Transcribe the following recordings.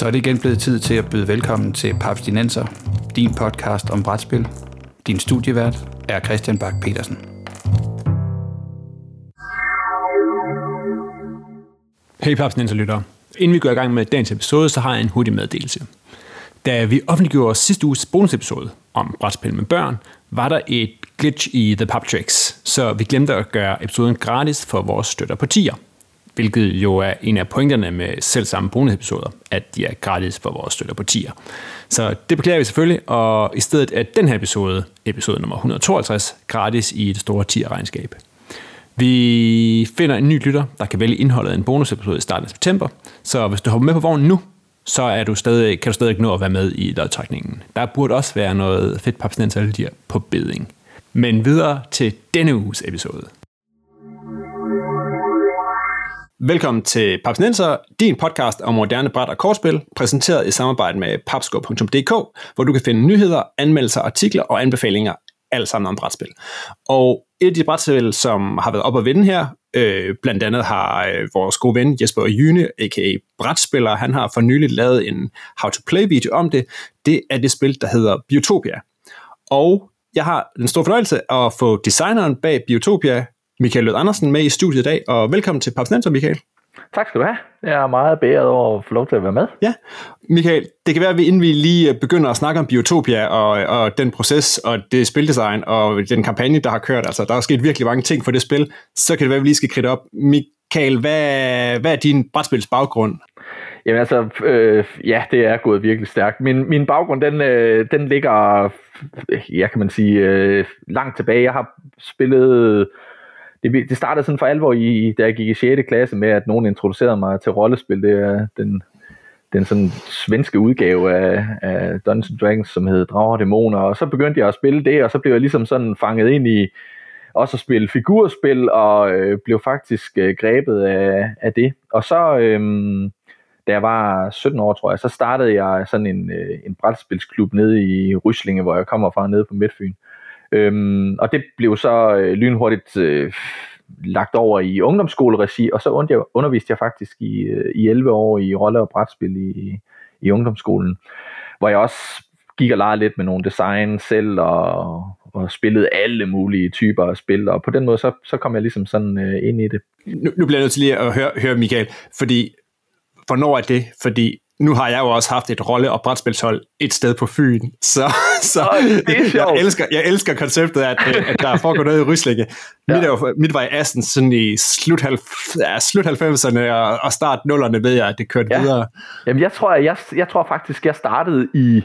Så er det igen blevet tid til at byde velkommen til Papstinenser, din podcast om brætspil. Din studievært er Christian Bak petersen Hey Papstinenser lyttere. Inden vi går i gang med dagens episode, så har jeg en hurtig meddelelse. Da vi offentliggjorde sidste uges bonusepisode om brætspil med børn, var der et glitch i The Pub Tricks, så vi glemte at gøre episoden gratis for vores støtter på tier hvilket jo er en af pointerne med selv samme bonusepisoder, at de er gratis for vores støtter på tier. Så det beklager vi selvfølgelig, og i stedet er den her episode, episode nummer 152, gratis i det store tier-regnskab. Vi finder en ny lytter, der kan vælge indholdet af en bonusepisode i starten af september, så hvis du hopper med på vognen nu, så er du stadig, kan du stadig nå at være med i lodtrækningen. Der burde også være noget fedt papsnensaldier på beding. Men videre til denne uges episode. Velkommen til Papsnenser, din podcast om moderne bræt og kortspil, præsenteret i samarbejde med papsko.dk, hvor du kan finde nyheder, anmeldelser, artikler og anbefalinger, alt sammen om brætspil. Og et af de brætspil, som har været op at vinde her, øh, blandt andet har øh, vores gode ven Jesper Jyne, a.k.a. Brætspiller, han har for nylig lavet en how-to-play-video om det. Det er det spil, der hedder Biotopia. Og jeg har den store fornøjelse at få designeren bag Biotopia, Michael Lød Andersen med i studiet i dag, og velkommen til Papsnenser, Michael. Tak skal du have. Jeg er meget beæret over at få lov til at være med. Ja, Michael, det kan være, at vi inden vi lige begynder at snakke om Biotopia og, og den proces og det spildesign og den kampagne, der har kørt, altså der er sket virkelig mange ting for det spil, så kan det være, at vi lige skal kridte op. Michael, hvad, hvad er din brætspils baggrund? Jamen altså, øh, ja, det er gået virkelig stærkt. Min, min baggrund, den, øh, den ligger, ja kan man sige, øh, langt tilbage. Jeg har spillet det, det startede sådan for alvor, i, da jeg gik i 6. klasse med, at nogen introducerede mig til rollespil. Det er den, den sådan svenske udgave af, af Dungeons Dragons, som hed Drager og Dæmoner, og så begyndte jeg at spille det, og så blev jeg ligesom sådan fanget ind i også at spille figurspil, og øh, blev faktisk øh, grebet af, af det. Og så, øh, da jeg var 17 år, tror jeg, så startede jeg sådan en, øh, en brætspilsklub nede i Ryslinge, hvor jeg kommer fra, nede på Midtfyn. Øhm, og det blev så øh, lynhurtigt øh, lagt over i ungdomsskoleregi, og så underviste jeg faktisk i, øh, i 11 år i rolle- og brætspil i, i ungdomsskolen, hvor jeg også gik og legede lidt med nogle design selv, og, og spillede alle mulige typer af spil, og på den måde, så, så kom jeg ligesom sådan øh, ind i det. Nu, nu bliver jeg nødt til lige at høre, høre Michael, fordi hvornår er det? Fordi nu har jeg jo også haft et rolle- og brætspilshold et sted på Fyn, så, så Øj, jeg, elsker, jeg elsker konceptet, at, at der foregår noget i Ryslinge. Ja. Mit, er mit var i Assen sådan i slut, ja, slut 90'erne og, og start 0'erne ved jeg, at det kørte ja. videre. Jamen jeg tror, jeg, jeg tror faktisk, jeg startede i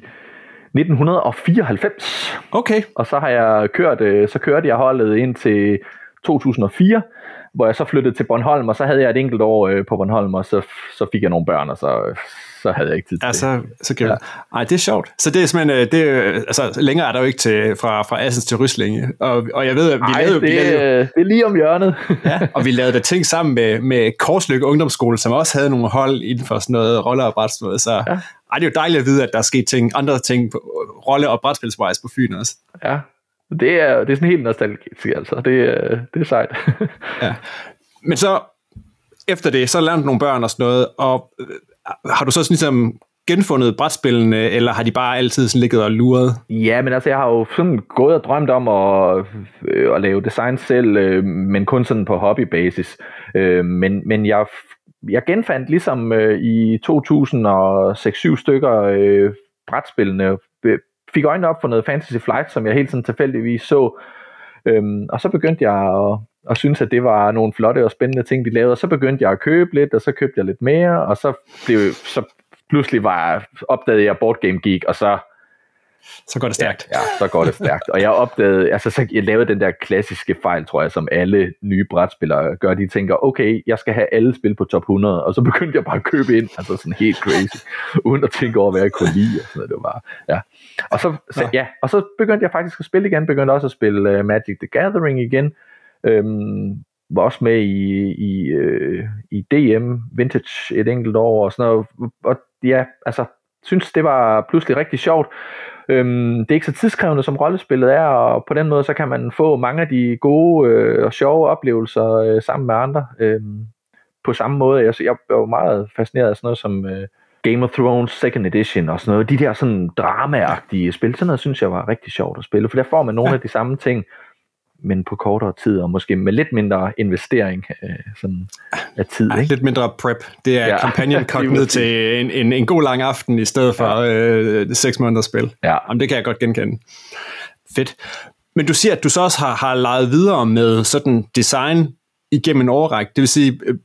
1994. Okay. Og så har jeg kørt, øh, så kørte jeg holdet ind til 2004, hvor jeg så flyttede til Bornholm, og så havde jeg et enkelt år øh, på Bornholm, og så, så fik jeg nogle børn, og så, så havde jeg ikke tid til ja, så, så kan ja. Ej, det er sjovt. Så det er simpelthen, øh, det, altså, længere er der jo ikke til, fra, fra Assens til Ryslinge, og, og jeg ved, at vi Ej, lavede, det, vi lavede, det er lige om hjørnet. ja, og vi lavede der ting sammen med, med Korslykke Ungdomsskole, som også havde nogle hold inden for sådan noget rolle- og brætspil, så ja. ej, det er jo dejligt at vide, at der er sket ting, andre ting på rolle- og brætspilsvejs på Fyn også. Ja, det er, det er sådan helt nostalgisk, altså. Det, er, det er sejt. ja. Men så, efter det, så lærte nogle børn og sådan noget, og øh, har du så sådan ligesom genfundet brætspillene, eller har de bare altid sådan ligget og luret? Ja, men altså, jeg har jo sådan gået og drømt om at, øh, at lave design selv, øh, men kun sådan på hobbybasis. Øh, men, men jeg, jeg genfandt ligesom øh, i 2006-7 stykker øh, brætspillene, øh, fik øjnene op for noget Fantasy Flight, som jeg helt sådan tilfældigvis så, øhm, og så begyndte jeg at, at synes, at det var nogle flotte og spændende ting, de lavede, og så begyndte jeg at købe lidt, og så købte jeg lidt mere, og så blev så pludselig var jeg, opdagede jeg Board Game Geek, og så så går det stærkt. Ja, ja, så går det stærkt. Og jeg opdagede, altså så jeg lavede den der klassiske fejl, tror jeg, som alle nye brætspillere gør. De tænker, okay, jeg skal have alle spil på top 100, og så begyndte jeg bare at købe ind, altså sådan helt crazy, uden at tænke over, hvad jeg kunne lide. Og sådan noget. Det var ja. Og så, så, ja, og så begyndte jeg faktisk at spille igen, begyndte også at spille uh, Magic the Gathering igen, øhm, var også med i, i, øh, i DM Vintage et enkelt år og sådan noget, og ja, altså, synes det var pludselig rigtig sjovt. Øhm, det er ikke så tidskrævende som rollespillet er, og på den måde så kan man få mange af de gode øh, og sjove oplevelser øh, sammen med andre Øhm, på samme måde. Jeg, jeg var meget fascineret af sådan noget som øh, Game of Thrones Second Edition og sådan noget. De der sådan dramaagtige spil, sådan noget synes jeg var rigtig sjovt at spille, for der får man nogle ja. af de samme ting, men på kortere tid, og måske med lidt mindre investering øh, sådan af tid. Ja, ikke? lidt mindre prep. Det er ja. kampagnen kogt ned til en, en, en god lang aften, i stedet for ja. øh, seks måneders spil. Ja. Jamen, det kan jeg godt genkende. Fedt. Men du siger, at du så også har, har leget videre med sådan design igennem en overrække. Det vil sige, øh,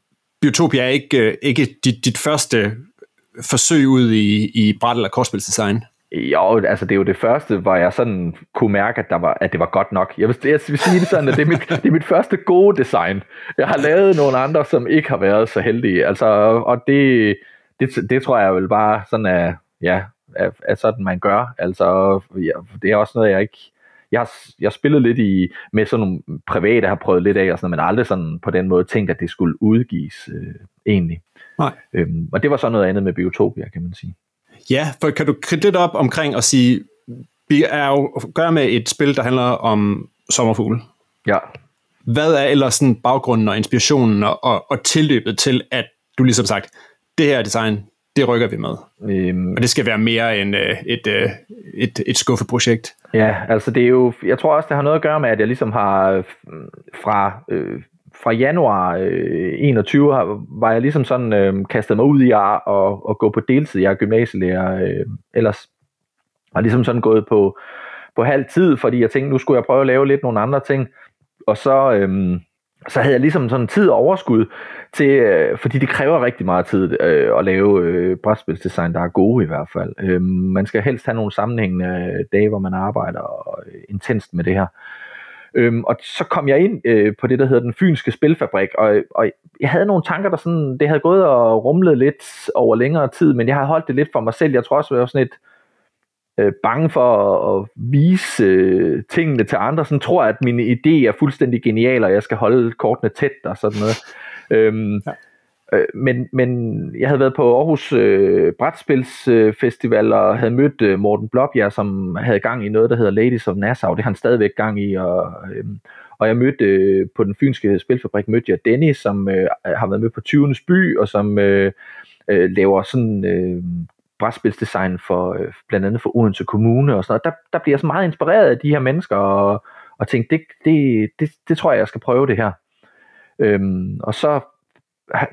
Biotopia er ikke, øh, ikke dit, dit første forsøg ud i, i bræt- eller kortspilsdesign. Jo, altså det er jo det første, hvor jeg sådan kunne mærke, at, der var, at det var godt nok. Jeg vil, jeg vil sige det sådan, at det er, mit, det er mit første gode design. Jeg har lavet nogle andre, som ikke har været så heldige. Altså, og det, det, det tror jeg vel bare sådan er, ja, er, er sådan, man gør. Altså, ja, det er også noget, jeg ikke... Jeg har, jeg har spillet lidt i, med sådan nogle private, har prøvet lidt af, og sådan, men aldrig sådan på den måde tænkt, at det skulle udgives øh, egentlig. Nej. Øhm, og det var så noget andet med Biotopia, kan man sige. Ja, for kan du kridte lidt op omkring og sige, vi er jo gør med et spil, der handler om sommerfugle. Ja. Hvad er ellers sådan baggrunden og inspirationen og, og, og tilløbet til, at du ligesom sagt, det her design, det rykker vi med. Øhm, Og det skal være mere end øh, et, øh, et, et skuffeprojekt. Ja, altså det er jo, jeg tror også, det har noget at gøre med, at jeg ligesom har øh, fra, øh, fra januar øh, 21 har, var jeg ligesom sådan øh, kastet mig ud i at, at, at gå på deltid. Jeg er gymnasielærer øh, ellers. Og ligesom sådan gået på, på halv tid, fordi jeg tænkte, nu skulle jeg prøve at lave lidt nogle andre ting. Og så, øh, så havde jeg ligesom sådan tid og overskud til, øh, fordi det kræver rigtig meget tid øh, at lave øh, brætspilsdesign, der er gode i hvert fald. Øh, man skal helst have nogle sammenhængende dage, hvor man arbejder øh, intenst med det her. Øhm, og så kom jeg ind øh, på det, der hedder den fynske spilfabrik, og, og jeg havde nogle tanker, der sådan, det havde gået og rumlet lidt over længere tid, men jeg har holdt det lidt for mig selv. Jeg tror også, jeg var sådan lidt øh, bange for at, at vise øh, tingene til andre. Sådan tror jeg, at mine idé er fuldstændig genial, og jeg skal holde kortene tæt og sådan noget. Øhm, ja. Øh, men, men jeg havde været på Aarhus øh, Brætspilsfestival og havde mødt øh, Morten Blåbjerg, som havde gang i noget, der hedder Ladies of Nassau. Det har han stadigvæk gang i. Og, øh, og jeg mødte øh, på den fynske spilfabrik, mødte jeg Dennis, som øh, har været med på 20. by, og som øh, øh, laver sådan øh, brætspilsdesign for øh, blandt andet for Odense Kommune og sådan noget. Der, der bliver jeg så meget inspireret af de her mennesker, og, og tænkte, det, det, det, det tror jeg, jeg skal prøve det her. Øhm, og så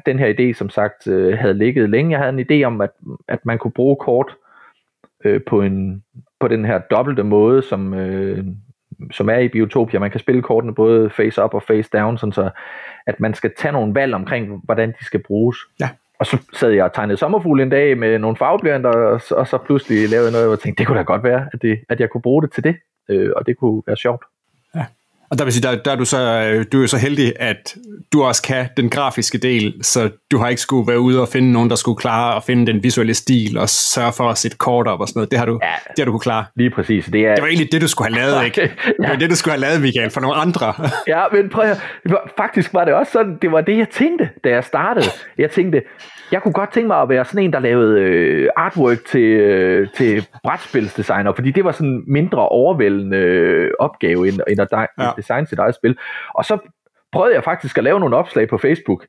den her idé, som sagt, øh, havde ligget længe. Jeg havde en idé om, at, at man kunne bruge kort øh, på, en, på den her dobbelte måde, som, øh, som er i Biotopia. Man kan spille kortene både face up og face down, sådan så at man skal tage nogle valg omkring, hvordan de skal bruges. Ja. Og så sad jeg og tegnede sommerfugle en dag med nogle farveblyanter, og, og så pludselig lavede jeg noget, og jeg tænkte, det kunne da godt være, at, det, at jeg kunne bruge det til det, øh, og det kunne være sjovt. Og der vil sige, der, der er du så, øh, du er så heldig, at du også kan den grafiske del, så du har ikke skulle være ude og finde nogen, der skulle klare at finde den visuelle stil og sørge for at sætte kort op og sådan noget. Det har du, ja, det har du kunne klare. Lige præcis. Det, er... det var egentlig det, du skulle have lavet, ikke? Det var det, du skulle have lavet, Michael, for nogle andre. ja, men prøv at, faktisk var det også sådan, det var det, jeg tænkte, da jeg startede. Jeg tænkte, jeg kunne godt tænke mig at være sådan en, der lavede øh, artwork til, øh, til brætspilsdesigner, fordi det var sådan en mindre overvældende øh, opgave, end, end at de, ja. designe sit eget spil. Og så prøvede jeg faktisk at lave nogle opslag på Facebook.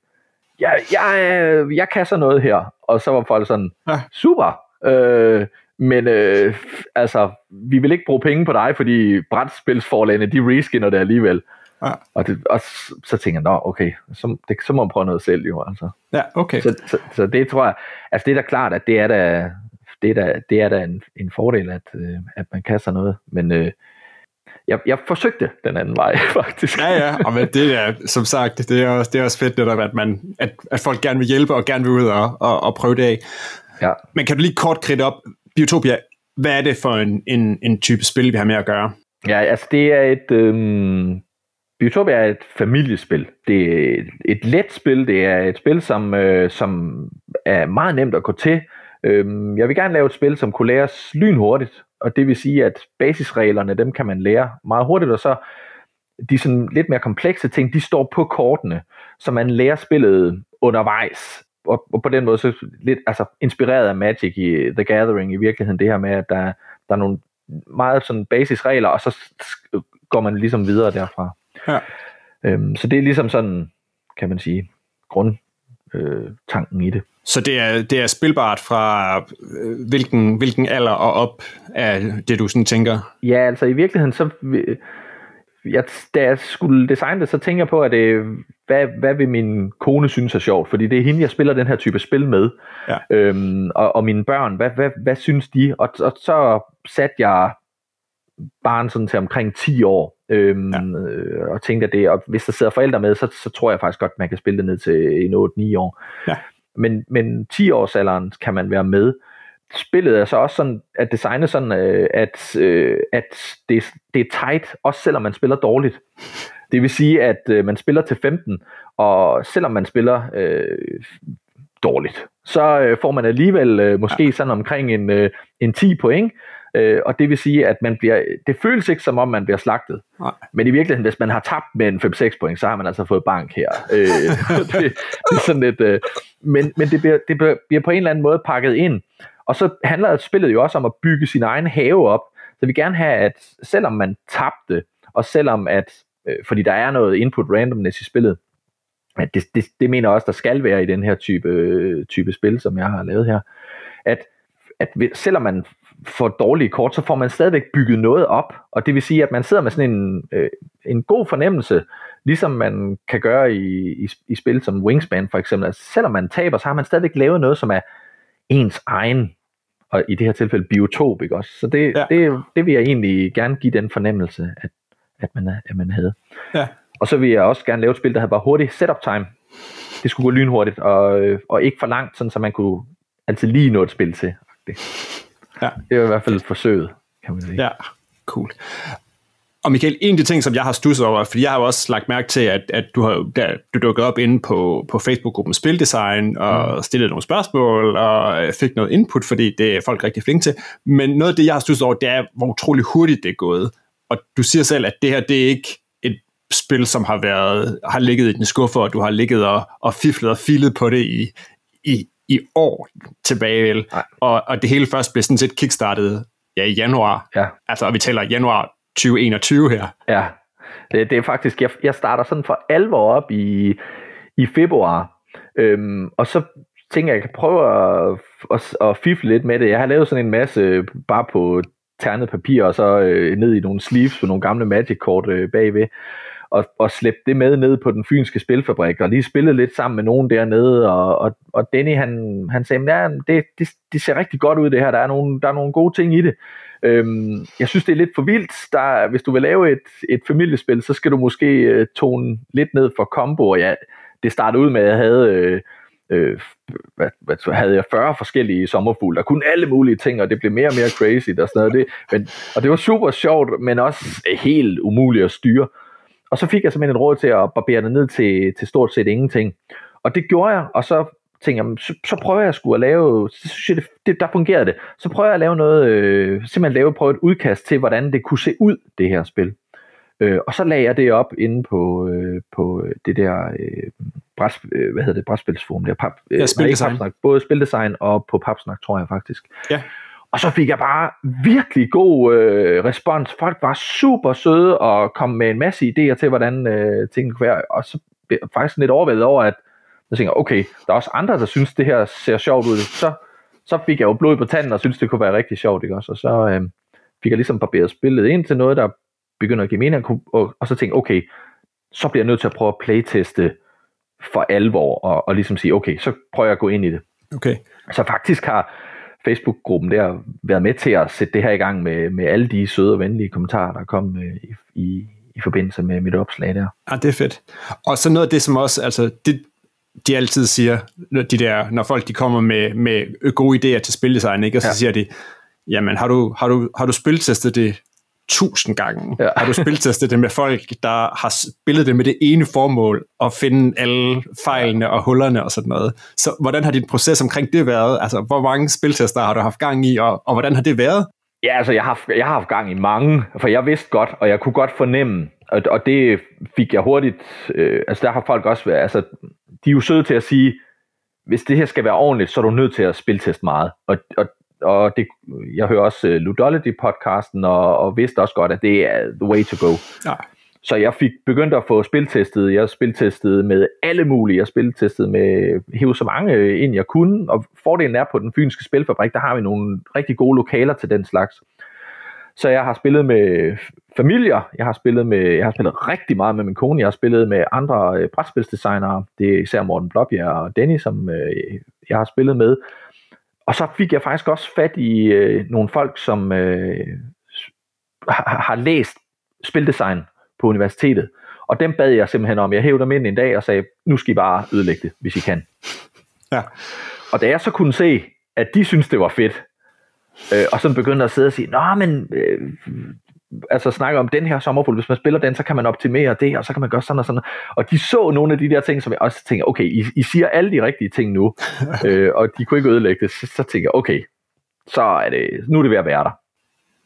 Jeg, jeg, jeg kan så noget her. Og så var folk sådan, ja. super, øh, men øh, altså, vi vil ikke bruge penge på dig, fordi brætspilsforlagene, de reskinner det alligevel. Ja. Og, det, og så tænker jeg, nå okay, så, det, så må man prøve noget selv jo. Altså. Ja, okay. Så, så, så det tror jeg, altså det er da klart, at det er da, det er da, det er da en, en fordel, at, øh, at man kan sig noget. Men øh, jeg, jeg forsøgte den anden vej, faktisk. Ja, ja, og men det er, som sagt, det er også, det er også fedt netop, at, man, at, at folk gerne vil hjælpe og gerne vil ud og, og, og prøve det af. Ja. Men kan du lige kort kridte op, Biotopia, hvad er det for en, en, en type spil, vi har med at gøre? Ja, altså det er et, øhm, Biotopia er et familiespil. Det er et let spil. Det er et spil, som, øh, som er meget nemt at gå til. Øhm, jeg vil gerne lave et spil, som kunne læres lynhurtigt. Og det vil sige, at basisreglerne, dem kan man lære meget hurtigt. Og så de sådan lidt mere komplekse ting, de står på kortene, så man lærer spillet undervejs. Og, og på den måde så lidt altså, inspireret af Magic i The Gathering i virkeligheden. Det her med, at der, der er nogle meget sådan basisregler, og så går man ligesom videre derfra. Ja. Øhm, så det er ligesom sådan, kan man sige, grund øh, tanken i det. Så det er, det er spilbart fra øh, hvilken, hvilken alder og op af det, du sådan tænker? Ja, altså i virkeligheden, så jeg, da jeg skulle designe det, så tænker jeg på, at det, hvad, hvad vil min kone synes er sjovt? Fordi det er hende, jeg spiller den her type spil med. Ja. Øhm, og, og mine børn, hvad, hvad, hvad synes de? Og, og så satte jeg barn sådan til omkring 10 år, øhm, ja. øh, og tænkte, at det, og hvis der sidder forældre med, så, så tror jeg faktisk godt, man kan spille det ned til en 8-9 år. Ja. Men, men 10-årsalderen kan man være med. Spillet er så også sådan, at designet sådan, øh, at, øh, at det, det er tight, også selvom man spiller dårligt. Det vil sige, at øh, man spiller til 15, og selvom man spiller øh, dårligt, så øh, får man alligevel øh, måske ja. sådan omkring en, øh, en 10 point, Øh, og det vil sige, at man bliver, det føles ikke som om, man bliver slagtet. Nej. Men i virkeligheden, hvis man har tabt med en 5-6 point, så har man altså fået bank her. Øh, det, det er sådan lidt, øh, men men det, bliver, det bliver på en eller anden måde pakket ind. Og så handler spillet jo også om at bygge sin egen have op. Så vi gerne have, at selvom man tabte, og selvom at, øh, fordi der er noget input randomness i spillet, at det, det, det mener også, der skal være i den her type, type spil, som jeg har lavet her, at at selvom man får dårlige kort, så får man stadigvæk bygget noget op, og det vil sige, at man sidder med sådan en, øh, en god fornemmelse, ligesom man kan gøre i, i, i spil som Wingspan for eksempel. Altså, selvom man taber, så har man stadigvæk lavet noget, som er ens egen, og i det her tilfælde biotop, ikke også? Så det, ja. det, det vil jeg egentlig gerne give den fornemmelse, at, at, man, at man havde. Ja. Og så vil jeg også gerne lave et spil, der havde bare hurtigt setup time. Det skulle gå lynhurtigt, og, og ikke for langt, sådan så man kunne altid lige nå et spil til. Ja. Det er i hvert fald forsøget, kan man sige. Ja, cool. Og Michael, en af de ting, som jeg har stusset over, fordi jeg har jo også lagt mærke til, at, at du har der, du dukket op inde på, på Facebook-gruppen Spildesign, og mm. stillet nogle spørgsmål, og øh, fik noget input, fordi det er folk rigtig flinke til. Men noget af det, jeg har stusset over, det er, hvor utrolig hurtigt det er gået. Og du siger selv, at det her, det er ikke et spil, som har været har ligget i den skuffe, og du har ligget og, og fiflet og filet på det i, i, i år tilbage, vel? Og, og det hele først blev sådan set kickstartet ja, i januar. Ja. Altså, og vi taler januar 2021 her. Ja, det, det er faktisk, jeg, jeg starter sådan for alvor op i, i februar, øhm, og så tænker jeg, jeg kan prøve at, at, at fifle lidt med det. Jeg har lavet sådan en masse bare på ternet papir, og så øh, ned i nogle sleeves på nogle gamle Magic-kort øh, bagved og, og slæbte det med ned på den fynske spilfabrik, og lige spillede lidt sammen med nogen dernede, og, og, og Denny han, han sagde, ja, det, det, det ser rigtig godt ud det her, der er nogle, der er nogle gode ting i det. Øhm, jeg synes, det er lidt for vildt. Der, hvis du vil lave et, et familiespil, så skal du måske øh, tone lidt ned for combo, og ja, det startede ud med, at jeg havde... Øh, øh, hvad, hvad, havde jeg 40 forskellige sommerfugle, der kunne alle mulige ting, og det blev mere og mere crazy og sådan noget. Det, men, og det var super sjovt, men også øh, helt umuligt at styre. Og så fik jeg simpelthen et råd til at barbere det ned til, til stort set ingenting. Og det gjorde jeg, og så tænkte jeg, så, så prøver jeg sgu at lave, så synes jeg, det, det, der fungerede det. Så prøver jeg at lave noget, øh, simpelthen lave, prøve et udkast til, hvordan det kunne se ud, det her spil. Øh, og så lagde jeg det op inde på, øh, på det der øh, bræs, øh, hvad hedder det, brætspilsforum, der pap, øh, ja, spildesign. både spildesign og på papsnak, tror jeg faktisk. Ja. Og så fik jeg bare virkelig god øh, respons. Folk var super søde og kom med en masse idéer til, hvordan øh, tingene kunne være. Og så blev jeg faktisk lidt overvældet over, at jeg tænker, okay, der er også andre, der synes, det her ser sjovt ud. Så, så fik jeg jo blod på tanden og synes, det kunne være rigtig sjovt. Ikke også? Og så øh, fik jeg ligesom barberet spillet ind til noget, der begynder at give mening. Og, og så tænkte okay, så bliver jeg nødt til at prøve at playteste for alvor, og, og ligesom sige, okay, så prøver jeg at gå ind i det. Okay. Så faktisk har, Facebook-gruppen der været med til at sætte det her i gang med, med alle de søde og venlige kommentarer, der kom øh, i, i, i forbindelse med mit opslag der. Ja, det er fedt. Og så noget af det, som også, altså, det, de altid siger, de der, når folk de kommer med, med gode idéer til spildesign, ikke? og så ja. siger de, jamen har du, har du, har du spiltestet det tusind gange. Ja. Har du spiltestet det med folk, der har spillet det med det ene formål, at finde alle fejlene og hullerne og sådan noget. Så hvordan har din proces omkring det været? Altså, hvor mange spiltester har du haft gang i, og, og hvordan har det været? Ja, altså, jeg har, jeg har haft gang i mange, for jeg vidste godt, og jeg kunne godt fornemme, og, og det fik jeg hurtigt, øh, altså der har folk også været, altså, de er jo søde til at sige, hvis det her skal være ordentligt, så er du nødt til at spilteste meget. Og, og og det, jeg hører også uh, Ludology-podcasten, og, og vidste også godt, at det er the way to go. Ja. så jeg fik begyndt at få spiltestet. Jeg spiltestet med alle mulige. Jeg spiltestet med hæve så mange ind, jeg kunne. Og fordelen er på den fynske spilfabrik, der har vi nogle rigtig gode lokaler til den slags. Så jeg har spillet med familier, jeg har spillet med, jeg har spillet rigtig meget med min kone, jeg har spillet med andre øh, brætspilsdesignere, det er især Morten Blåbjerg og Danny, som øh, jeg har spillet med. Og så fik jeg faktisk også fat i øh, nogle folk, som øh, har, har læst spildesign på universitetet. Og dem bad jeg simpelthen om. Jeg hævde dem ind en dag og sagde, nu skal I bare ødelægge det, hvis I kan. Ja. Og da jeg så kunne se, at de synes det var fedt, øh, og så begyndte at sidde og sige, nå, men øh, altså snakke om den her sommerfugl, hvis man spiller den, så kan man optimere det, og så kan man gøre sådan og sådan. Og de så nogle af de der ting, som jeg også tænker, okay, I, I siger alle de rigtige ting nu, øh, og de kunne ikke ødelægge det, så, så tænker jeg, okay, så er det, nu er det ved at være der.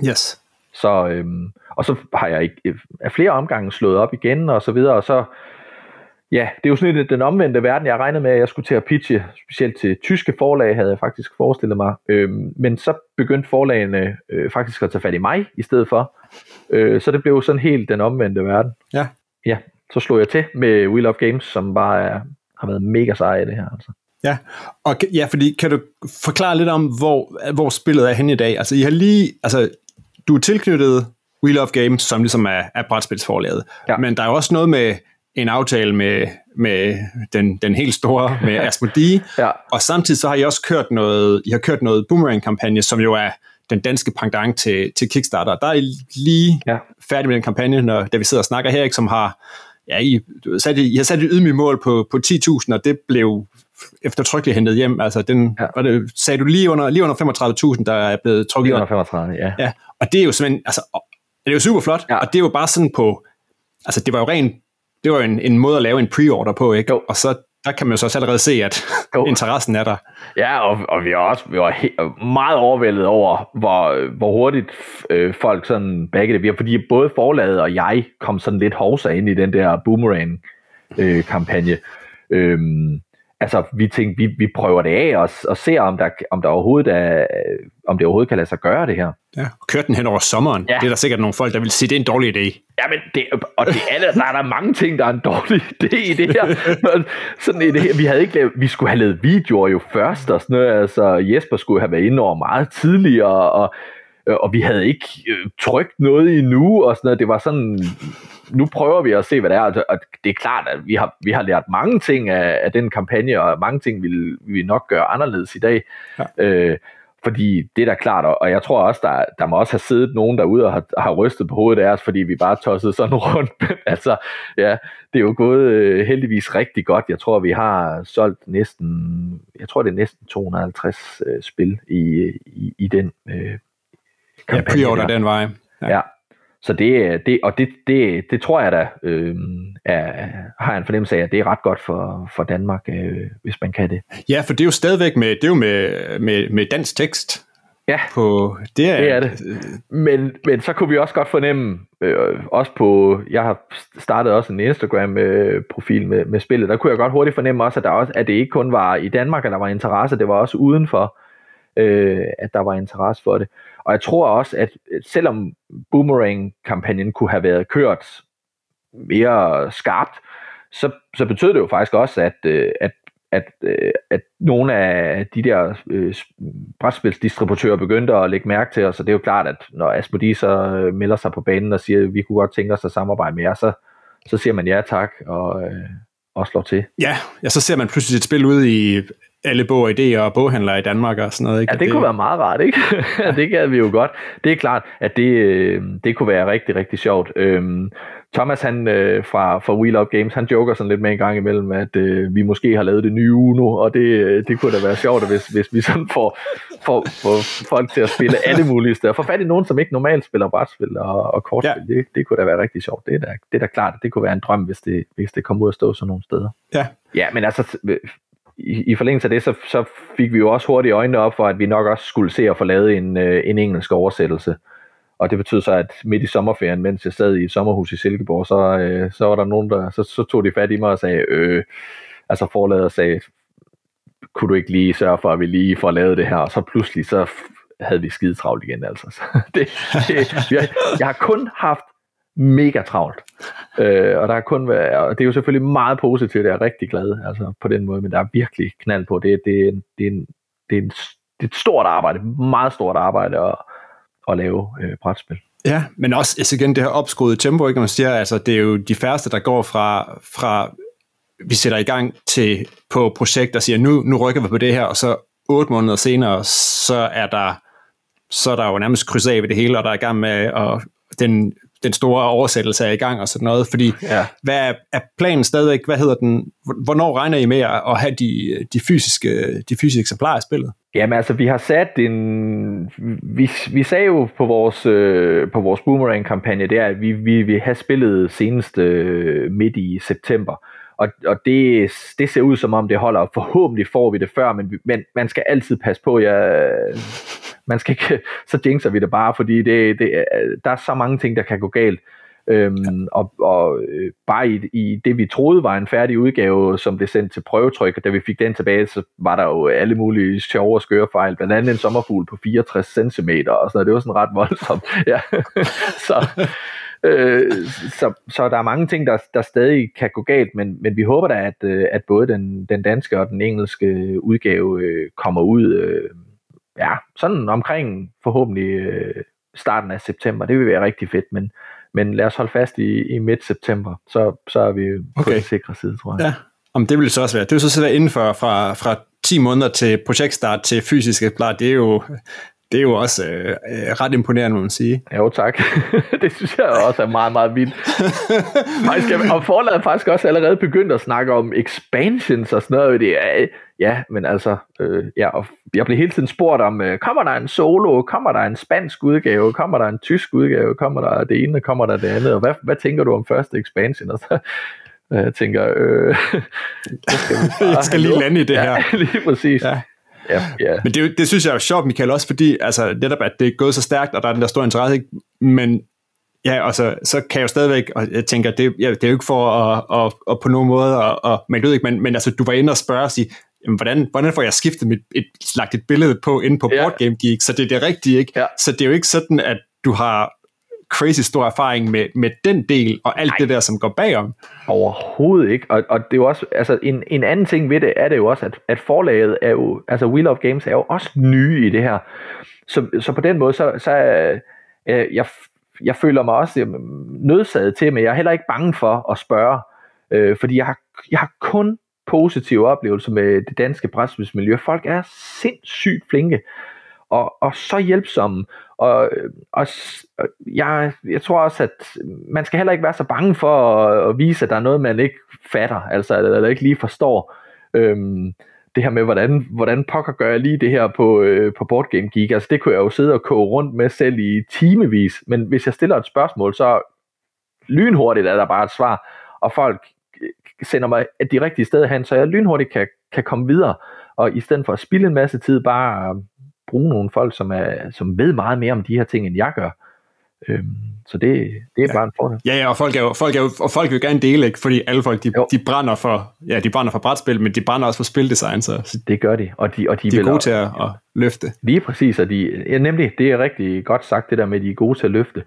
Yes. Så, øhm, og så har jeg ikke, af flere omgange slået op igen, og så videre, og så, ja, det er jo sådan lidt den omvendte verden, jeg regnede med, at jeg skulle til at pitche, specielt til tyske forlag, havde jeg faktisk forestillet mig, øhm, men så begyndte forlagene øh, faktisk at tage fat i mig i stedet for, øh, så det blev sådan helt den omvendte verden. Ja. Ja, så slog jeg til med Wheel of Games, som bare er, har været mega sej i det her, altså. Ja, og ja, fordi kan du forklare lidt om, hvor, hvor spillet er henne i dag? Altså, I har lige, altså, du er tilknyttet Wheel of Games, som ligesom er, er brætspilsforlaget. Ja. Men der er jo også noget med en aftale med, med den, den helt store, med Asmodee. Ja. Og samtidig så har I også kørt noget, I har kørt noget Boomerang-kampagne, som jo er den danske pendant til, til Kickstarter. Der er I lige Ja. færdig med den kampagne, når, da vi sidder og snakker her, ikke, som har, ja, I, sat, I har sat et ydmygt mål på, på 10.000, og det blev eftertrykkeligt hentet hjem. Altså, den, Ja. var det, sagde du lige under, lige under 35.000, der er blevet trukket Lige under 35, ja. Ja, og det er jo simpelthen, altså, det er jo super flot, Ja. og det er jo bare sådan på, altså det var jo rent, det var en, en måde at lave en pre-order på, ikke? Jo. Og så, der kan man jo så også allerede se, at Jo. interessen er der. Ja, og, og vi var også vi var he- meget overvældet over, hvor, hvor hurtigt øh, folk sådan baggede det. Fordi både forlaget og jeg kom sådan lidt hovsa ind i den der boomerang-kampagne. øhm, altså, vi tænkte, vi, vi prøver det af og, og ser, om, der, om, der overhovedet er, om det overhovedet kan lade sig gøre, det her. Ja. Og kørte den hen over sommeren. Ja. Det er der sikkert nogle folk, der vil sige, det er en dårlig idé. Ja, men det, og det er, der er der mange ting, der er en dårlig idé i det her. Sådan i det her. Vi, havde ikke lavet, vi skulle have lavet videoer jo først, og sådan noget. Altså, Jesper skulle have været inde over meget tidligere, og, og vi havde ikke øh, trykt noget endnu, og sådan noget. Det var sådan, nu prøver vi at se, hvad det er. Og det- Og det er klart, at vi har, vi har lært mange ting af, af den kampagne, og mange ting vil vi nok gøre anderledes i dag. Ja. Øh, fordi det er da klart, og jeg tror også, der, der må også have siddet nogen derude og har, har rystet på hovedet af os, fordi vi bare tossede sådan rundt. Altså, ja, det er jo gået øh, heldigvis rigtig godt. Jeg tror, vi har solgt næsten, jeg tror, det er næsten 250 øh, spil i, i, i den øh, Ja, kampagne. pre-order der. den vej. Ja. ja. Så det, det, og det, det, det tror jeg da, øh, er, har en fornemmelse af, at det er ret godt for, for Danmark, øh, hvis man kan det. Ja, for det er jo stadigvæk med, det er jo med, med, med dansk tekst. Ja. På, det, er, Det er det. Men, men så kunne vi også godt fornemme, øh, også på, jeg har startet også en Instagram-profil med, med spillet, der kunne jeg godt hurtigt fornemme også, at, der også, at det ikke kun var i Danmark, at der var interesse, det var også udenfor, øh, at der var interesse for det. Og jeg tror også, at selvom Boomerang-kampagnen kunne have været kørt mere skarpt, så, så betød det jo faktisk også, at, øh, at at, øh, at nogle af de der øh, brætspilsdistributører begyndte at lægge mærke til os, og det er jo klart, at når Asmodee så øh, melder sig på banen og siger, at vi kunne godt tænke os at samarbejde med jer, så, så siger man ja tak og, øh, og slår til. Ja, ja, så ser man pludselig et spil ud i alle bog og idéer og boghandlere i Danmark og sådan noget. Ikke? Ja, det, det kunne være meget rart, ikke? det gad vi jo godt. Det er klart, at det, øh, det kunne være rigtig, rigtig sjovt. Øhm, Thomas, han øh, fra, fra Wheel Up Games, han joker sådan lidt med en gang imellem, at øh, vi måske har lavet det nye Uno, og det, det kunne da være sjovt, hvis, hvis vi sådan får, får, får folk til at spille alle mulige steder. For fat i nogen, som ikke normalt spiller brætspil og, og kortspil, ja. det, det kunne da være rigtig sjovt. Det er da, det er da klart, at det kunne være en drøm, hvis det, hvis det kom ud at stå sådan nogle steder. Ja. Ja, men altså, i, i forlængelse af det, så, så fik vi jo også hurtigt øjnene op for, at vi nok også skulle se at få lavet en, øh, en engelsk oversættelse. Og det betød så, at midt i sommerferien, mens jeg sad i et sommerhus i Silkeborg, så, øh, så var der nogen, der så, så tog de fat i mig og sagde, øh, altså forlader og sagde, kunne du ikke lige sørge for, at vi lige får lavet det her? Og så pludselig, så havde vi skide travlt igen, altså. Så det, det, jeg, jeg har kun haft mega travlt. øh, og der er kun og det er jo selvfølgelig meget positivt, jeg er rigtig glad altså på den måde, men der er virkelig knald på. Det, det, det, er, en, det, er, en, det er et stort arbejde, meget stort arbejde at, at lave øh, brætspil. Ja, men også altså igen det her opskruede tempo, ikke? Man siger, altså, det er jo de færreste, der går fra, fra vi sætter i gang til på projekt og siger, nu, nu rykker vi på det her, og så otte måneder senere, så er der så er der jo nærmest kryds af ved det hele, og der er i gang med, og den, den store oversættelse er i gang og sådan noget, fordi ja. hvad er, er planen stadigvæk, hvad hedder den, hvornår regner I med at have de, de, fysiske, de fysiske eksemplarer af spillet? Jamen altså, vi har sat en... Vi, vi sagde jo på vores, øh, på vores Boomerang-kampagne, det er, at vi, vi vil have spillet senest øh, midt i september. Og, og det, det ser ud som om, det holder. Forhåbentlig får vi det før, men, men man skal altid passe på. Jeg, man skal ikke, så jinxer vi det bare, fordi det, det, der er så mange ting, der kan gå galt. Øhm, og og øh, bare i, i det, vi troede var en færdig udgave, som blev sendt til prøvetryk, og da vi fik den tilbage, så var der jo alle mulige sjove og skøre fejl, blandt andet en sommerfugl på 64 cm, og sådan noget. det var sådan ret voldsomt. Ja. så, øh, så, så der er mange ting, der, der stadig kan gå galt, men, men vi håber da, at, øh, at både den, den danske og den engelske udgave øh, kommer ud øh, ja, sådan omkring forhåbentlig øh, starten af september. Det vil være rigtig fedt, men, men lad os holde fast i, i midt september, så, så er vi på okay. den sikre side, tror jeg. Ja. Om det vil så også være. Det vil så være inden for fra, fra 10 måneder til projektstart til fysisk eksplar. Det er jo, det er jo også øh, øh, ret imponerende, må man sige. Jo, tak. det synes jeg også er meget, meget vildt. faktisk, og forladet er faktisk også allerede begyndt at snakke om expansions og sådan noget. Det er, ja, men altså, øh, ja, og jeg bliver hele tiden spurgt om, øh, kommer der en solo, kommer der en spansk udgave, kommer der en tysk udgave, kommer der det ene, kommer der det andet, og hvad, hvad tænker du om første expansion? Og så, jeg tænker, øh, skal jeg skal lige lande i det her. Ja, lige præcis. Ja. Ja, ja. Men det, det synes jeg er sjovt, Michael, også fordi altså, netop, at det er gået så stærkt, og der er den der store interesse, ikke? men ja, altså, så kan jeg jo stadigvæk, og jeg tænker, det, ja, det er jo ikke for at, at, at på nogen måde at, at melde ud, ikke? Men, men altså, du var inde og spørge og sige, jamen, hvordan, hvordan får jeg skiftet mit, et, lagt et billede på inde på ja. Board Game Geek, så det er det rigtige, ikke? Ja. Så det er jo ikke sådan, at du har crazy stor erfaring med, med den del, og alt Nej. det der, som går bagom. Overhovedet ikke, og, og det er jo også, altså en, en anden ting ved det, er det jo også, at, at forlaget er jo, altså Wheel of Games er jo også nye i det her, så, så på den måde, så, så øh, jeg, jeg føler mig også nødsaget til, men jeg er heller ikke bange for at spørge, øh, fordi jeg har, jeg har kun positive oplevelser med det danske brætspilsmiljø. Folk er sindssygt flinke og, og så hjælpsomme. Og, øh, og jeg, jeg tror også, at man skal heller ikke være så bange for at, at vise, at der er noget, man ikke fatter, altså eller ikke lige forstår. Øhm, det her med, hvordan, hvordan pokker gør jeg lige det her på, øh, på Board Game Geek. Altså det kunne jeg jo sidde og koge rundt med selv i timevis, men hvis jeg stiller et spørgsmål, så lynhurtigt er der bare et svar, og folk øh, sender mig de rigtige steder hen, så jeg lynhurtigt kan, kan komme videre, og i stedet for at spille en masse tid, bare bruge nogle folk, som, er, som ved meget mere om de her ting, end jeg gør. Øhm, så det, det er ja. bare en fordel. Ja, ja, og folk, er jo, folk, er jo, og folk vil gerne dele, ikke? fordi alle folk, de, de, brænder for, ja, de brænder for brætspil, men de brænder også for spildesign. Så det gør de. Og de, og de, de er gode til at, at løfte. Lige præcis, og de, ja, nemlig, det er rigtig godt sagt, det der med, at de er gode til at løfte.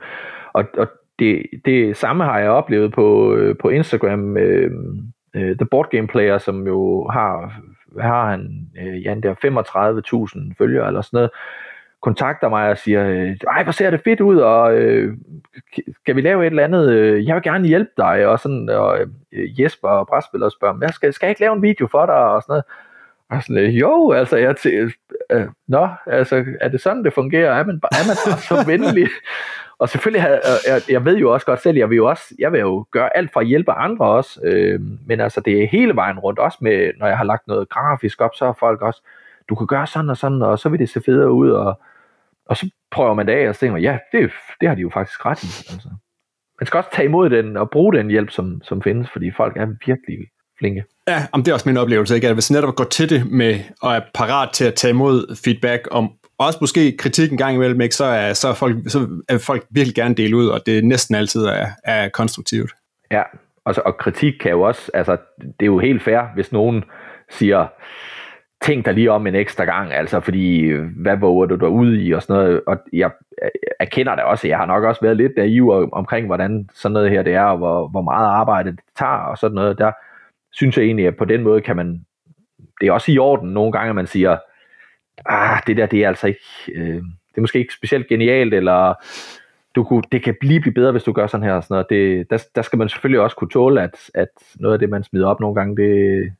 Og, og det, det samme har jeg oplevet på, på Instagram, øh, øh, The Board Game Player, som jo har har han, øh, ja, der 35.000 følgere eller sådan noget, kontakter mig og siger, øh, ej, hvor ser det fedt ud, og øh, skal vi lave et eller andet, øh, jeg vil gerne hjælpe dig, og sådan, og øh, Jesper og Brætspiller spørger, jeg skal, skal jeg ikke lave en video for dig, og sådan noget, og sådan, øh, jo, altså, jeg til, øh, nå, altså, er det sådan, det fungerer? Er man, er man bare så venlig? Og selvfølgelig, havde, jeg, jeg ved jo også godt selv, jeg vil jo også, jeg vil jo gøre alt for at hjælpe andre også, øh, men altså det er hele vejen rundt, også med, når jeg har lagt noget grafisk op, så er folk også, du kan gøre sådan og sådan, og så vil det se federe ud, og, og så prøver man det af, og så tænker man, ja, det, det har de jo faktisk ret i. Altså. Man skal også tage imod den, og bruge den hjælp, som, som findes, fordi folk er virkelig flinke. Ja, om det er også min oplevelse, ikke? at hvis netop går til det med, og er parat til at tage imod feedback om, også måske kritik en gang imellem, ikke, så, er, så, er folk, så er folk virkelig gerne dele ud, og det næsten altid er, er konstruktivt. Ja, og, så, og kritik kan jo også, altså det er jo helt fair, hvis nogen siger, tænk dig lige om en ekstra gang, altså fordi, hvad våger du ud i og sådan noget, og jeg erkender det også, jeg har nok også været lidt naiv omkring, hvordan sådan noget her det er, og hvor, hvor meget arbejde det tager og sådan noget, der synes jeg egentlig, at på den måde kan man, det er også i orden nogle gange, at man siger, ah, det der, det er altså ikke, øh, det er måske ikke specielt genialt, eller du kunne, det kan lige blive bedre, hvis du gør sådan her. Og sådan noget. Det, der, der skal man selvfølgelig også kunne tåle, at, at noget af det, man smider op nogle gange, det,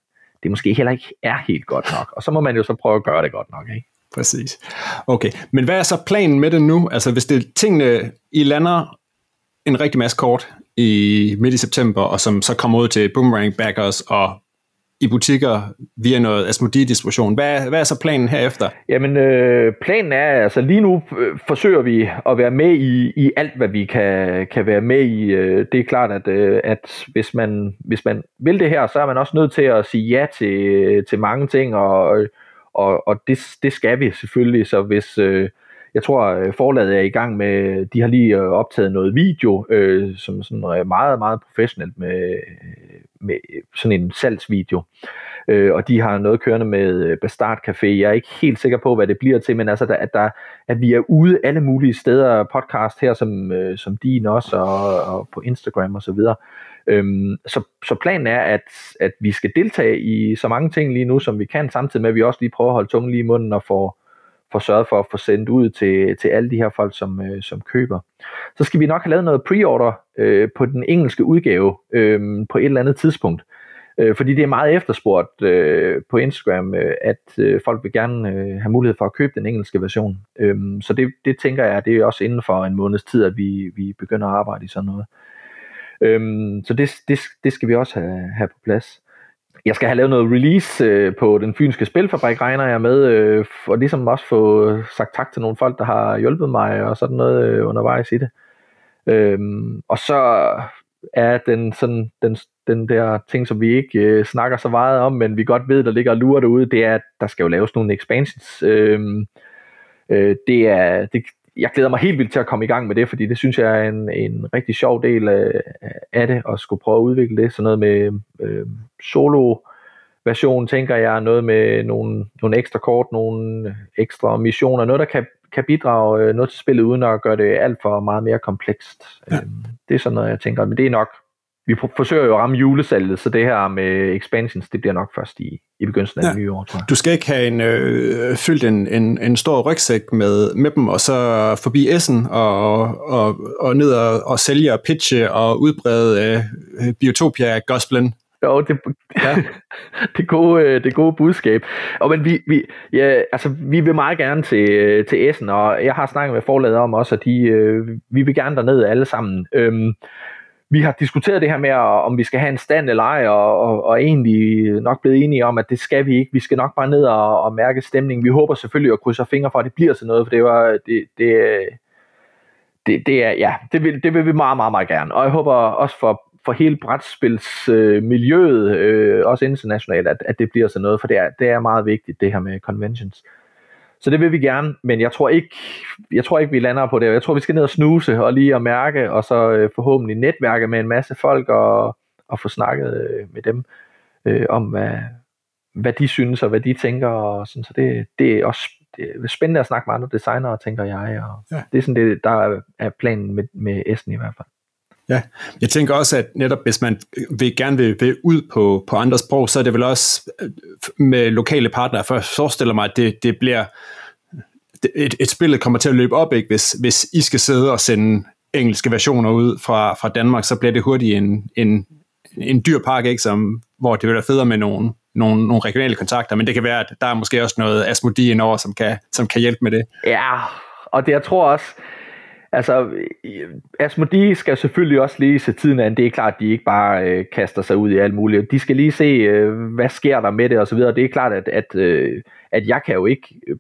det måske heller ikke er helt godt nok. Og så må man jo så prøve at gøre det godt nok. Ikke? Præcis. Okay, men hvad er så planen med det nu? Altså hvis det tingene, I lander en rigtig masse kort i midt i september, og som så kommer ud til Boomerang Backers og i butikker via noget Asmodee-distribution. Hvad, hvad er så planen herefter? Jamen, øh, planen er, altså lige nu øh, forsøger vi at være med i, i alt, hvad vi kan, kan være med i. Øh, det er klart, at, øh, at hvis, man, hvis man vil det her, så er man også nødt til at sige ja til, til mange ting, og, og, og det, det skal vi selvfølgelig. Så hvis... Øh, jeg tror, øh, forlaget er i gang med, de har lige øh, optaget noget video, øh, som sådan øh, meget, meget professionelt med, med sådan en salgsvideo. Øh, og de har noget kørende med Bastard Café. Jeg er ikke helt sikker på, hvad det bliver til, men altså, at, der, at vi er ude alle mulige steder, podcast her, som, øh, som din også, og, og på Instagram og så videre. Øhm, så, så planen er, at, at vi skal deltage i så mange ting lige nu, som vi kan, samtidig med, at vi også lige prøver at holde tungen lige i munden og få, får sørget for at få sendt ud til, til alle de her folk, som, øh, som køber. Så skal vi nok have lavet noget pre-order øh, på den engelske udgave øh, på et eller andet tidspunkt. Øh, fordi det er meget efterspurgt øh, på Instagram, øh, at øh, folk vil gerne øh, have mulighed for at købe den engelske version. Øh, så det, det tænker jeg, det er også inden for en måneds tid, at vi, vi begynder at arbejde i sådan noget. Øh, så det, det, det skal vi også have, have på plads jeg skal have lavet noget release øh, på den fynske spilfabrik, regner jeg med, øh, og ligesom også få sagt tak til nogle folk, der har hjulpet mig og sådan noget øh, undervejs i det. Øhm, og så er den, sådan, den, den der ting, som vi ikke øh, snakker så meget om, men vi godt ved, der ligger og lurer derude, det er, at der skal jo laves nogle expansions. Øhm, øh, det, er, det, jeg glæder mig helt vildt til at komme i gang med det, fordi det synes jeg er en, en rigtig sjov del af, af det, at skulle prøve at udvikle det. Sådan noget med øh, solo version, tænker jeg, noget med nogle, nogle ekstra kort, nogle ekstra missioner, noget der kan, kan bidrage øh, noget til spillet, uden at gøre det alt for meget mere komplekst. Ja. Øhm, det er sådan noget, jeg tænker, men det er nok vi forsøger jo at ramme julesalget, så det her med expansions, det bliver nok først i, i begyndelsen af ja. det nye år, tror jeg. Du skal ikke have en, øh, fyldt en, en, en stor rygsæk med, med dem, og så forbi Essen og, og, og ned og, og sælge og pitche og udbrede øh, Biotopia-gospelen. Jo, det, ja, det, gode, øh, det gode budskab. Og men vi, vi, ja, altså, vi vil meget gerne til, til Essen, og jeg har snakket med forladet om også, at de, øh, vi vil gerne derned alle sammen. Øhm, vi har diskuteret det her med, om vi skal have en stand eller ej, og, og, og egentlig nok blevet enige om, at det skal vi ikke. Vi skal nok bare ned og, og mærke stemningen. Vi håber selvfølgelig at krydse fingre for, at det bliver sådan noget, for det var det, det, det, det er, ja, det vil, det vil vi meget, meget, meget gerne. Og jeg håber også for, for hele brætspilsmiljøet, øh, miljøet, øh, også internationalt, at, at det bliver sådan noget, for det er, det er meget vigtigt, det her med conventions. Så det vil vi gerne, men jeg tror ikke, jeg tror ikke vi lander på det. Jeg tror, vi skal ned og snuse og lige at mærke, og så øh, forhåbentlig netværke med en masse folk og, og få snakket øh, med dem øh, om, hvad, hvad de synes og hvad de tænker. Og sådan. Så det, det er også det er spændende at snakke med andre designere, tænker jeg. Og ja. Det er sådan det, der er planen med, med Essen i hvert fald. Ja, jeg tænker også, at netop hvis man vil gerne vil, vil ud på, på andre sprog, så er det vel også øh, med lokale partnere, for jeg forestiller mig, at det, det bliver et, et spil, der kommer til at løbe op, ikke? Hvis, hvis I skal sidde og sende engelske versioner ud fra, fra Danmark, så bliver det hurtigt en, en, en dyr pakke, ikke? Som, hvor det vil være federe med nogle, nogle, nogle regionale kontakter, men det kan være, at der er måske også noget Asmodee indover, som kan, som kan hjælpe med det. Ja, og det jeg tror også, Altså, Asmodee skal selvfølgelig også lige se tiden an. Det er klart, at de ikke bare øh, kaster sig ud i alt muligt. De skal lige se, øh, hvad sker der med det og så videre. Det er klart, at, at, øh, at jeg kan jo ikke øh,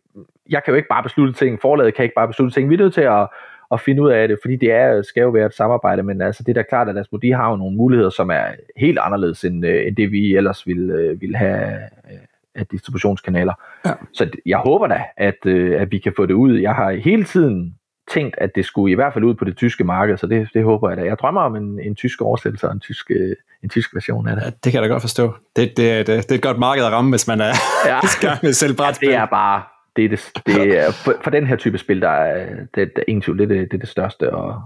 jeg kan jo ikke bare beslutte ting. Forlaget kan ikke bare beslutte ting. Vi er nødt til at, at finde ud af det, fordi det er, skal jo være et samarbejde, men altså, det er da klart, at Asmodee har jo nogle muligheder, som er helt anderledes end, øh, end det, vi ellers ville, øh, ville have øh, af distributionskanaler. Ja. Så jeg håber da, at, at vi kan få det ud. Jeg har hele tiden tænkt, at det skulle i hvert fald ud på det tyske marked, så det, det håber jeg da. Jeg drømmer om en, en tysk oversættelse og en tysk, øh, en tysk version af det. Ja, det kan jeg da godt forstå. Det, det, det, det er et godt marked at ramme, hvis man er ja. gang med selv brætspil. Det er bare, det er, det, det er for, for den her type spil, der er, det, det, ingen tvivl, det, det, det er det største, og,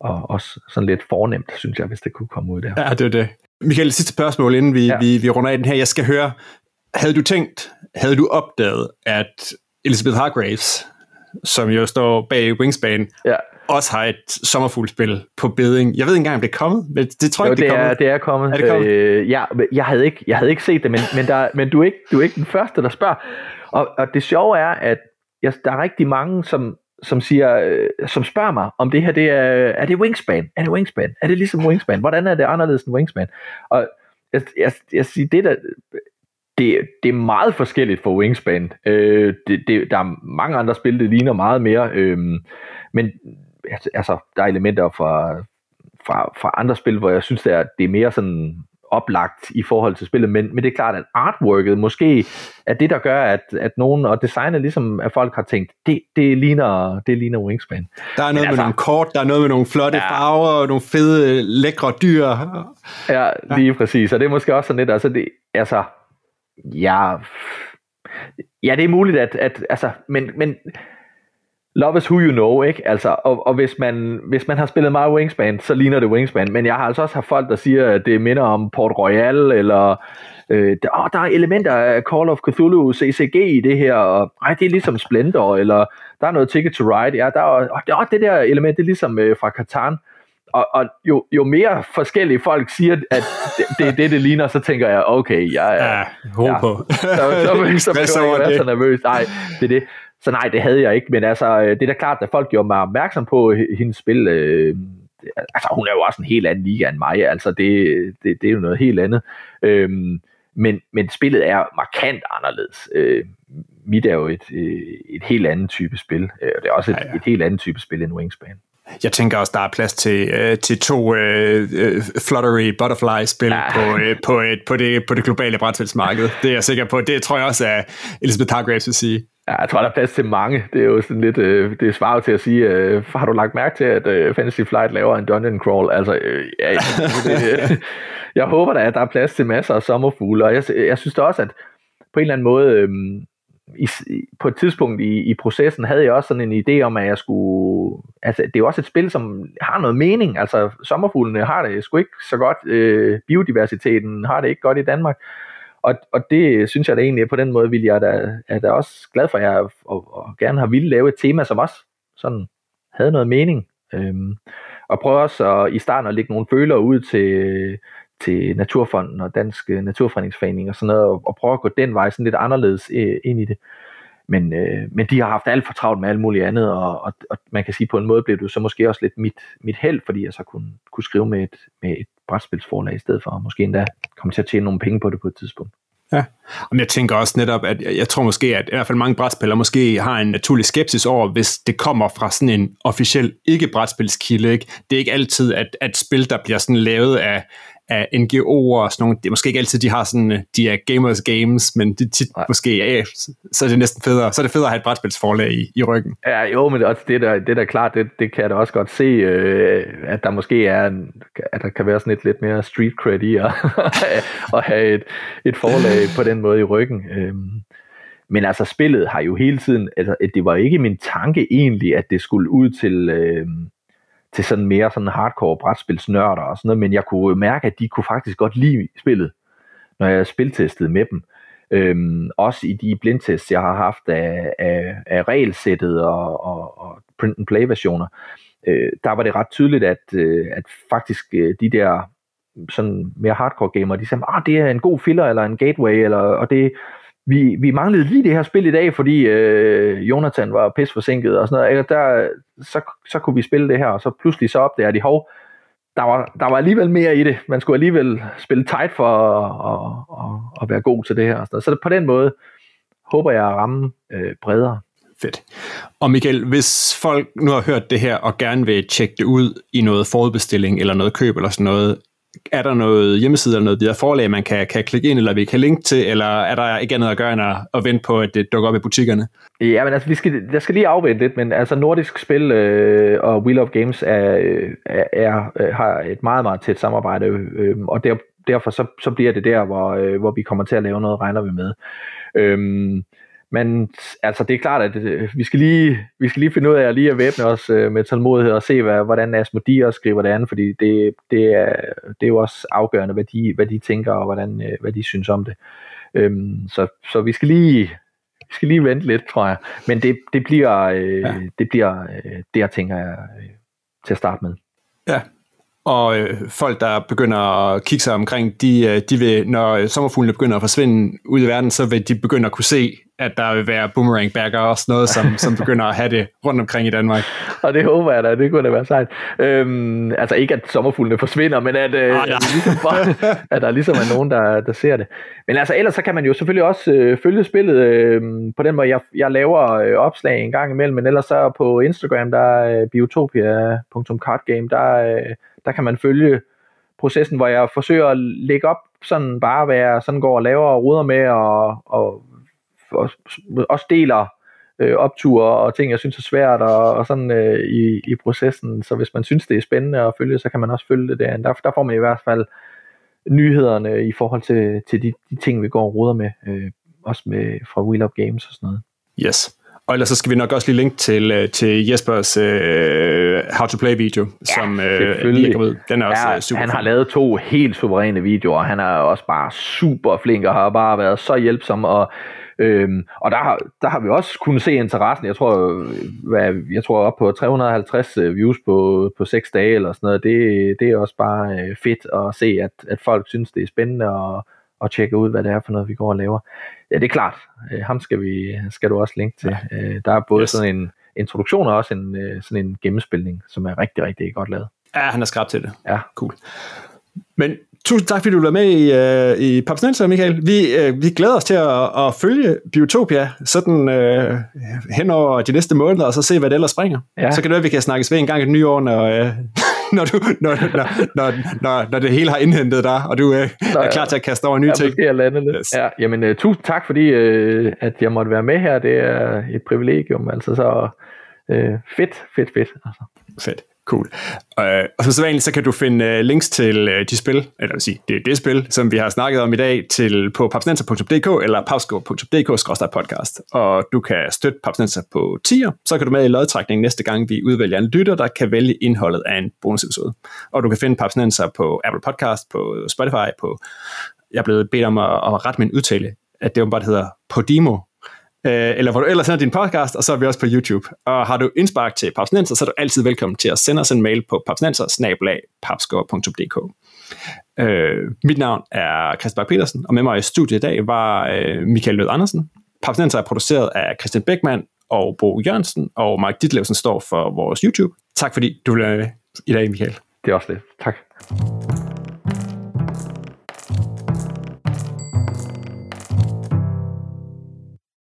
og også sådan lidt fornemt, synes jeg, hvis det kunne komme ud der. Ja, det er det. Michael, sidste spørgsmål, inden vi, ja. vi, vi runder af den her. Jeg skal høre, havde du tænkt, havde du opdaget, at Elizabeth Hargraves, som jo står bag Wingspan, ja. også har et sommerfuglspil på beding. Jeg ved ikke engang, om det er kommet, men det tror jeg jo, ikke, det, det er, kommet. det er kommet. Er det kommet? Øh, ja, jeg havde, ikke, jeg havde ikke set det, men, men, der, men du, er ikke, du er ikke den første, der spørger. Og, og det sjove er, at jeg, der er rigtig mange, som, som siger, øh, som spørger mig, om det her det er, er det Wingspan? Er det Wingspan? Er det ligesom Wingspan? Hvordan er det anderledes end Wingspan? Og jeg, jeg, jeg siger, det der, det, det er meget forskelligt for Wingspan. Øh, det, det, der er mange andre spil, det ligner meget mere. Øh, men altså, der er elementer fra, fra, fra andre spil, hvor jeg synes, det er, det er mere sådan oplagt i forhold til spillet, men, men det er klart, at artworket måske er det, der gør, at, at nogen, og designet ligesom, at folk har tænkt, det, det, ligner, det ligner Wingspan. Der er noget men med altså, nogle kort, der er noget med nogle flotte ja, farver, og nogle fede, lækre dyr. Ja, lige ja. præcis, og det er måske også sådan lidt, altså, det, altså Ja, ja, det er muligt, at, at altså, men, men love is who you know, ikke? Altså, og, og hvis, man, hvis man har spillet meget Wingspan, så ligner det Wingspan, men jeg har altså også haft folk, der siger, at det minder om Port Royal, eller øh, der, åh, der er elementer af Call of Cthulhu CCG i det her, og ej, det er ligesom Splendor, eller der er noget Ticket to Ride, ja, der er, åh, det, det der element, det er ligesom øh, fra Catan, og, og jo, jo mere forskellige folk siger, at det, det er det, det ligner, så tænker jeg, okay, jeg er... Ja, håb ja. på. så, så, så, så jeg være så nervøs. Nej, det er det. Så nej, det havde jeg ikke, men altså, det er da klart, at folk gjorde mig opmærksom på hendes spil. Øh, altså, hun er jo også en helt anden liga end mig, altså, det, det, det er jo noget helt andet. Øh, men, men spillet er markant anderledes. Øh, mit er jo et, et helt andet type spil, øh, og det er også et, ja, ja. et helt andet type spil end Wingspan. Jeg tænker også, der er plads til, øh, til to øh, øh Fluttery Butterfly-spil ja. på, øh, på, et, på, det, på det globale brætspilsmarked. Det er jeg sikker på. Det tror jeg også, at Elizabeth Hargraves vil sige. Ja, jeg tror, der er plads til mange. Det er jo sådan lidt, øh, det er svaret til at sige, øh, har du lagt mærke til, at øh, Fantasy Flight laver en dungeon crawl? Altså, øh, ja, det, øh, jeg håber da, at der er plads til masser af sommerfugle, og jeg, jeg synes da også, at på en eller anden måde, øh, i, på et tidspunkt i, i processen havde jeg også sådan en idé om, at jeg skulle... Altså, det er jo også et spil, som har noget mening. Altså, sommerfuglene har det sgu ikke så godt. Øh, biodiversiteten har det ikke godt i Danmark. Og, og det synes jeg da egentlig, på den måde vil jeg da, er da også glad for, at jeg og, og gerne har ville lave et tema, som også sådan havde noget mening. Øhm, og prøve også at, i starten at lægge nogle føler ud til, til Naturfonden og Dansk øh, Naturfredningsforening og sådan noget, og, og prøve at gå den vej sådan lidt anderledes øh, ind i det. Men, øh, men de har haft alt for travlt med alt muligt andet, og, og, og man kan sige, på en måde blev det så måske også lidt mit, mit held, fordi jeg så kunne, kunne skrive med et, med et brætspilsforlag i stedet for, og måske endda komme til at tjene nogle penge på det på et tidspunkt. Ja, men jeg tænker også netop, at jeg, jeg tror måske, at i hvert fald mange brætspillere måske har en naturlig skepsis over, hvis det kommer fra sådan en officiel ikke-brætspilskilde. Ikke? Det er ikke altid, at, at spil, der bliver sådan lavet af, af NGO'er og sådan nogle. Det er måske ikke altid, de har sådan, øh, de er gamers games, men de tit Nej. måske, ja, så er det næsten federe. Så er det federe at have et brætspilsforlag i, i ryggen. Ja, jo, men også det der, det der klart, det, det kan jeg da også godt se, øh, at der måske er, en, at der kan være sådan et lidt mere street cred i at, at have et, et forlag på den måde i ryggen. Øh, men altså, spillet har jo hele tiden, altså, det var ikke min tanke egentlig, at det skulle ud til, øh, til sådan mere sådan hardcore brætspilsnørder og sådan noget, men jeg kunne mærke, at de kunne faktisk godt lide spillet, når jeg spiltestede med dem. Øhm, også i de blindtests, jeg har haft af, af, af regelsættet og, og, og print and play versioner, øh, der var det ret tydeligt, at, øh, at faktisk øh, de der sådan mere hardcore gamer, de sagde, ah, det er en god filler eller en gateway, eller, og det, vi, vi manglede lige det her spil i dag, fordi øh, Jonathan var pis forsinket og sådan noget. Eller der, så, så kunne vi spille det her, og så pludselig så opdager de, hov, der var, der var alligevel mere i det. Man skulle alligevel spille tight for at, at, at, at være god til det her. Så på den måde håber jeg at ramme øh, bredere. Fedt. Og Michael, hvis folk nu har hørt det her og gerne vil tjekke det ud i noget forudbestilling eller noget køb eller sådan noget, er der noget hjemmeside eller noget der forlag, man kan, kan klikke ind, eller vi kan linke til, eller er der ikke andet at gøre end at, at vente på, at det dukker op i butikkerne? Ja, men altså, vi skal, jeg skal lige afvente lidt, men altså Nordisk Spil øh, og Wheel of Games er, øh, er, er, øh, har et meget, meget tæt samarbejde, øh, og der, derfor så, så bliver det der, hvor, øh, hvor vi kommer til at lave noget, regner vi med. Øh, men altså, det er klart, at øh, vi skal lige, vi skal lige finde ud af at lige at væbne os øh, med tålmodighed og se, hvad, hvordan Asmodee også skriver det an, fordi det, det, er, det er jo også afgørende, hvad de, hvad de tænker og hvordan, øh, hvad de synes om det. Øhm, så, så vi skal lige, vi skal lige vente lidt, tror jeg. Men det, det bliver, øh, ja. det bliver øh, det, jeg tænker jeg, øh, til at starte med. Ja, og øh, folk, der begynder at kigge sig omkring, de, øh, de vil, når sommerfuglene begynder at forsvinde ud i verden, så vil de begynde at kunne se, at der vil være boomerang bagger og sådan noget, som, som begynder at have det rundt omkring i Danmark. og det håber jeg da, det kunne da være sejt. Øhm, altså ikke, at sommerfuglene forsvinder, men at, øh, ah, ja. at, ligesom bare, at der ligesom er nogen, der, der ser det. Men altså ellers så kan man jo selvfølgelig også øh, følge spillet øh, på den måde, jeg, jeg laver øh, opslag en gang imellem, men ellers så på Instagram, der er øh, biotopia.cardgame, der, øh, der kan man følge processen, hvor jeg forsøger at lægge op sådan bare, hvad jeg sådan går og laver og ruder med, og, og også deler øh, opture og ting, jeg synes er svært, og, og sådan øh, i, i processen. Så hvis man synes, det er spændende at følge, så kan man også følge det der. Der, der får man i hvert fald nyhederne i forhold til, til de, de ting, vi går og ruder med, øh, også med fra Wheel Up Games og sådan noget. Yes. Og ellers så skal vi nok også lige linke til, øh, til Jespers uh, How to Play video, ja, som uh, lige kom ud. Den er også ja, super Han har lavet to helt suveræne videoer, han er også bare super flink og har bare været så hjælpsom, og Øhm, og der har, der har vi også kunnet se interessen. Jeg tror, hvad, jeg tror op på 350 øh, views på, på 6 dage eller sådan noget. Det, det er også bare øh, fedt at se, at, at folk synes, det er spændende at, at tjekke ud, hvad det er for noget, vi går og laver. Ja, det er klart. Øh, ham skal, vi, skal du også linke til. Øh, der er både yes. sådan en introduktion og også en, øh, sådan en gennemspilning, som er rigtig, rigtig godt lavet. Ja, han er skrab til det. Ja. Cool. Men tusind tak, fordi du var med i, uh, i Papsnenser, Michael. Vi, uh, vi glæder os til at, at følge Biotopia sådan uh, hen over de næste måneder, og så se, hvad det ellers springer. Ja. Så kan det være, at vi kan snakkes ved en gang i det nye år, når, uh, når, du, når, når, når, når, når det hele har indhentet dig, og du Nå, er klar til at kaste over nye ting. Ja, lande lidt. Yes. Ja, jamen, uh, tusind tak, fordi uh, at jeg måtte være med her. Det er et privilegium. Altså, så uh, fedt, fedt, fedt. Altså. Fedt. Cool. Uh, og så sædvanligt, så kan du finde uh, links til uh, de spil, eller vil sige, det er det spil, som vi har snakket om i dag, til på papsnenser.dk eller papsko.dk-podcast. Og du kan støtte Papsnenser på tier, så kan du med i lodtrækningen næste gang, vi udvælger en lytter, der kan vælge indholdet af en bonusepisode. Og du kan finde Papsnenser på Apple Podcast, på Spotify, på jeg er blevet bedt om at, at rette min udtale, at det bare hedder Podimo, øh, eller hvor du ellers sender din podcast, og så er vi også på YouTube. Og har du indspark til Papsnenser, så er du altid velkommen til at sende os en mail på papsnenser Øh, mit navn er Christian Bak petersen og med mig i studiet i dag var øh, Michael Lød Andersen. Papsnenser er produceret af Christian Beckmann og Bo Jørgensen, og Mark Ditlevsen står for vores YouTube. Tak fordi du ville med i dag, Michael. Det er også det. Tak.